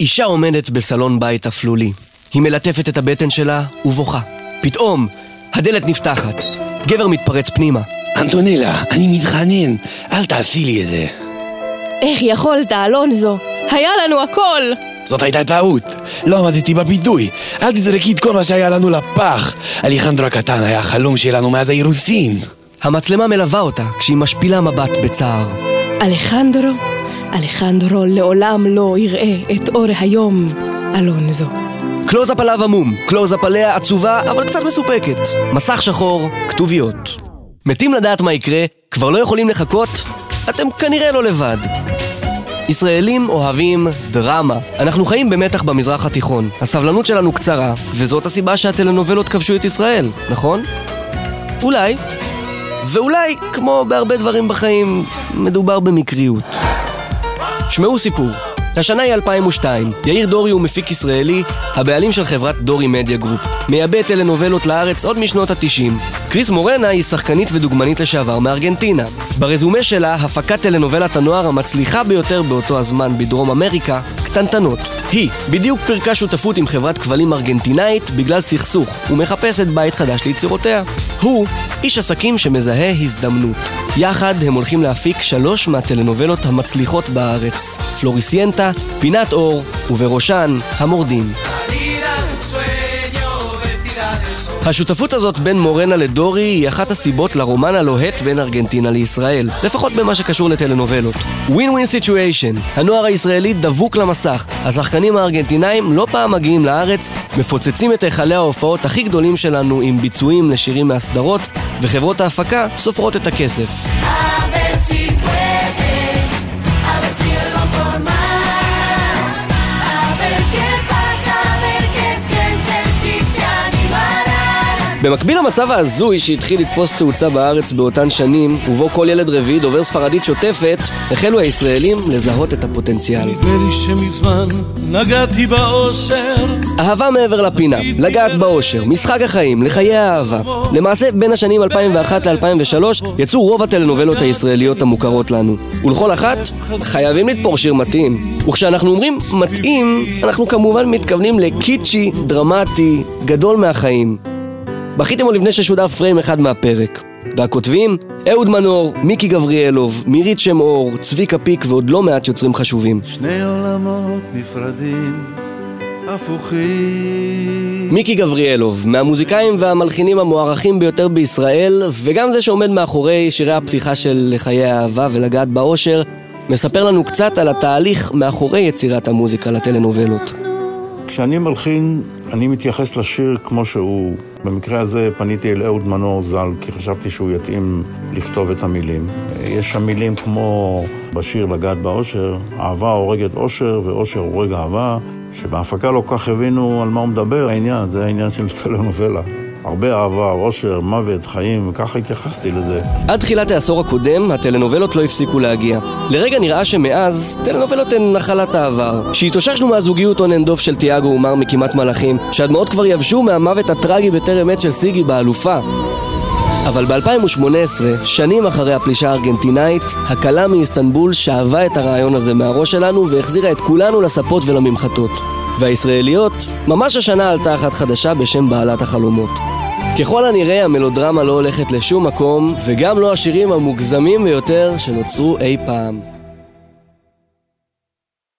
אישה עומדת בסלון בית אפלולי. היא מלטפת את הבטן שלה ובוכה. פתאום, הדלת נפתחת. גבר מתפרץ פנימה. אנטונלה, אני מתחנן, אל תעשי לי את זה. איך יכולת, אלונזו? היה לנו הכל! זאת הייתה טעות. לא עמדתי בפיתוי. אל תזרקי את כל מה שהיה לנו לפח. אליחנדרו הקטן היה החלום שלנו מאז האירוסין. המצלמה מלווה אותה כשהיא משפילה מבט בצער. אלחנדרו, אלחנדרו לעולם לא יראה את אור היום, אלונזו. קלוזאפ עליו עמום, קלוזאפ עליה עצובה, אבל קצת מסופקת. מסך שחור, כתוביות. מתים לדעת מה יקרה, כבר לא יכולים לחכות? אתם כנראה לא לבד. ישראלים אוהבים דרמה. אנחנו חיים במתח במזרח התיכון. הסבלנות שלנו קצרה, וזאת הסיבה שהטלנובלות כבשו את ישראל, נכון? אולי. ואולי, כמו בהרבה דברים בחיים, מדובר במקריות. שמעו סיפור. השנה היא 2002, יאיר דורי הוא מפיק ישראלי, הבעלים של חברת דורי מדיה גרופ. מייבא טלנובלות לארץ עוד משנות ה-90. קריס מורנה היא שחקנית ודוגמנית לשעבר מארגנטינה. ברזומה שלה, הפקת טלנובלת הנוער המצליחה ביותר באותו הזמן בדרום אמריקה, קטנטנות. היא בדיוק פירקה שותפות עם חברת כבלים ארגנטינאית בגלל סכסוך, ומחפשת בית חדש ליצירותיה. הוא איש עסקים שמזהה הזדמנות. יחד הם הולכים להפיק שלוש מהטלנובלות המצליחות בארץ. פלוריסיינטה, פינת אור, ובראשן המורדים. השותפות הזאת בין מורנה לדורי היא אחת הסיבות לרומן הלוהט בין ארגנטינה לישראל, לפחות במה שקשור לטלנובלות. win win situation, הנוער הישראלי דבוק למסך, השחקנים הארגנטינאים לא פעם מגיעים לארץ, מפוצצים את היכלי ההופעות הכי גדולים שלנו עם ביצועים לשירים מהסדרות, וחברות ההפקה סופרות את הכסף. במקביל למצב ההזוי שהתחיל לתפוס תאוצה בארץ באותן שנים, ובו כל ילד רביעי דובר ספרדית שוטפת, החלו הישראלים לזהות את הפוטנציאל. נדמה לי שמזמן נגעתי באושר. אהבה מעבר לפינה, לגעת באושר, משחק החיים, לחיי האהבה. למעשה, בין השנים 2001 ל-2003 יצאו רוב הטלנובלות הישראליות המוכרות לנו. ולכל אחת, חייבים לתפור שיר מתאים. וכשאנחנו אומרים מתאים, אנחנו כמובן מתכוונים לקיצ'י, דרמטי, גדול מהחיים. בכיתם עוד לפני ששודר פריים אחד מהפרק. והכותבים, אהוד מנור, מיקי גבריאלוב, מירית שם אור, צביקה פיק ועוד לא מעט יוצרים חשובים. שני עולמות נפרדים, הפוכים. מיקי גבריאלוב, מהמוזיקאים והמלחינים המוערכים ביותר בישראל, וגם זה שעומד מאחורי שירי הפתיחה של לחיי האהבה ולגעת באושר, מספר לנו קצת על התהליך מאחורי יצירת המוזיקה לטלנובלות. כשאני מלחין, אני מתייחס לשיר כמו שהוא. במקרה הזה פניתי אל אהוד מנור ז"ל, כי חשבתי שהוא יתאים לכתוב את המילים. יש שם מילים כמו בשיר לגעת באושר, אהבה הורגת אושר ואושר הורג אהבה, שבהפקה לא כך הבינו על מה הוא מדבר העניין, זה העניין של טלנובלה. הרבה אהבה, אושר, מוות, חיים, וככה התייחסתי לזה. עד תחילת העשור הקודם, הטלנובלות לא הפסיקו להגיע. לרגע נראה שמאז, טלנובלות הן נחלת העבר. שהתאוששנו מהזוגיות on and off של תיאגו ומר מכמעט מלאכים, שהדמעות כבר יבשו מהמוות הטרגי בטרם עת של סיגי באלופה. אבל ב-2018, שנים אחרי הפלישה הארגנטינאית, הכלה מאיסטנבול שאבה את הרעיון הזה מהראש שלנו והחזירה את כולנו לספות ולממחטות. והישראליות, ממש השנה עלתה אחת חדשה בשם בעלת החלומות. ככל הנראה המלודרמה לא הולכת לשום מקום, וגם לא השירים המוגזמים ביותר שנוצרו אי פעם.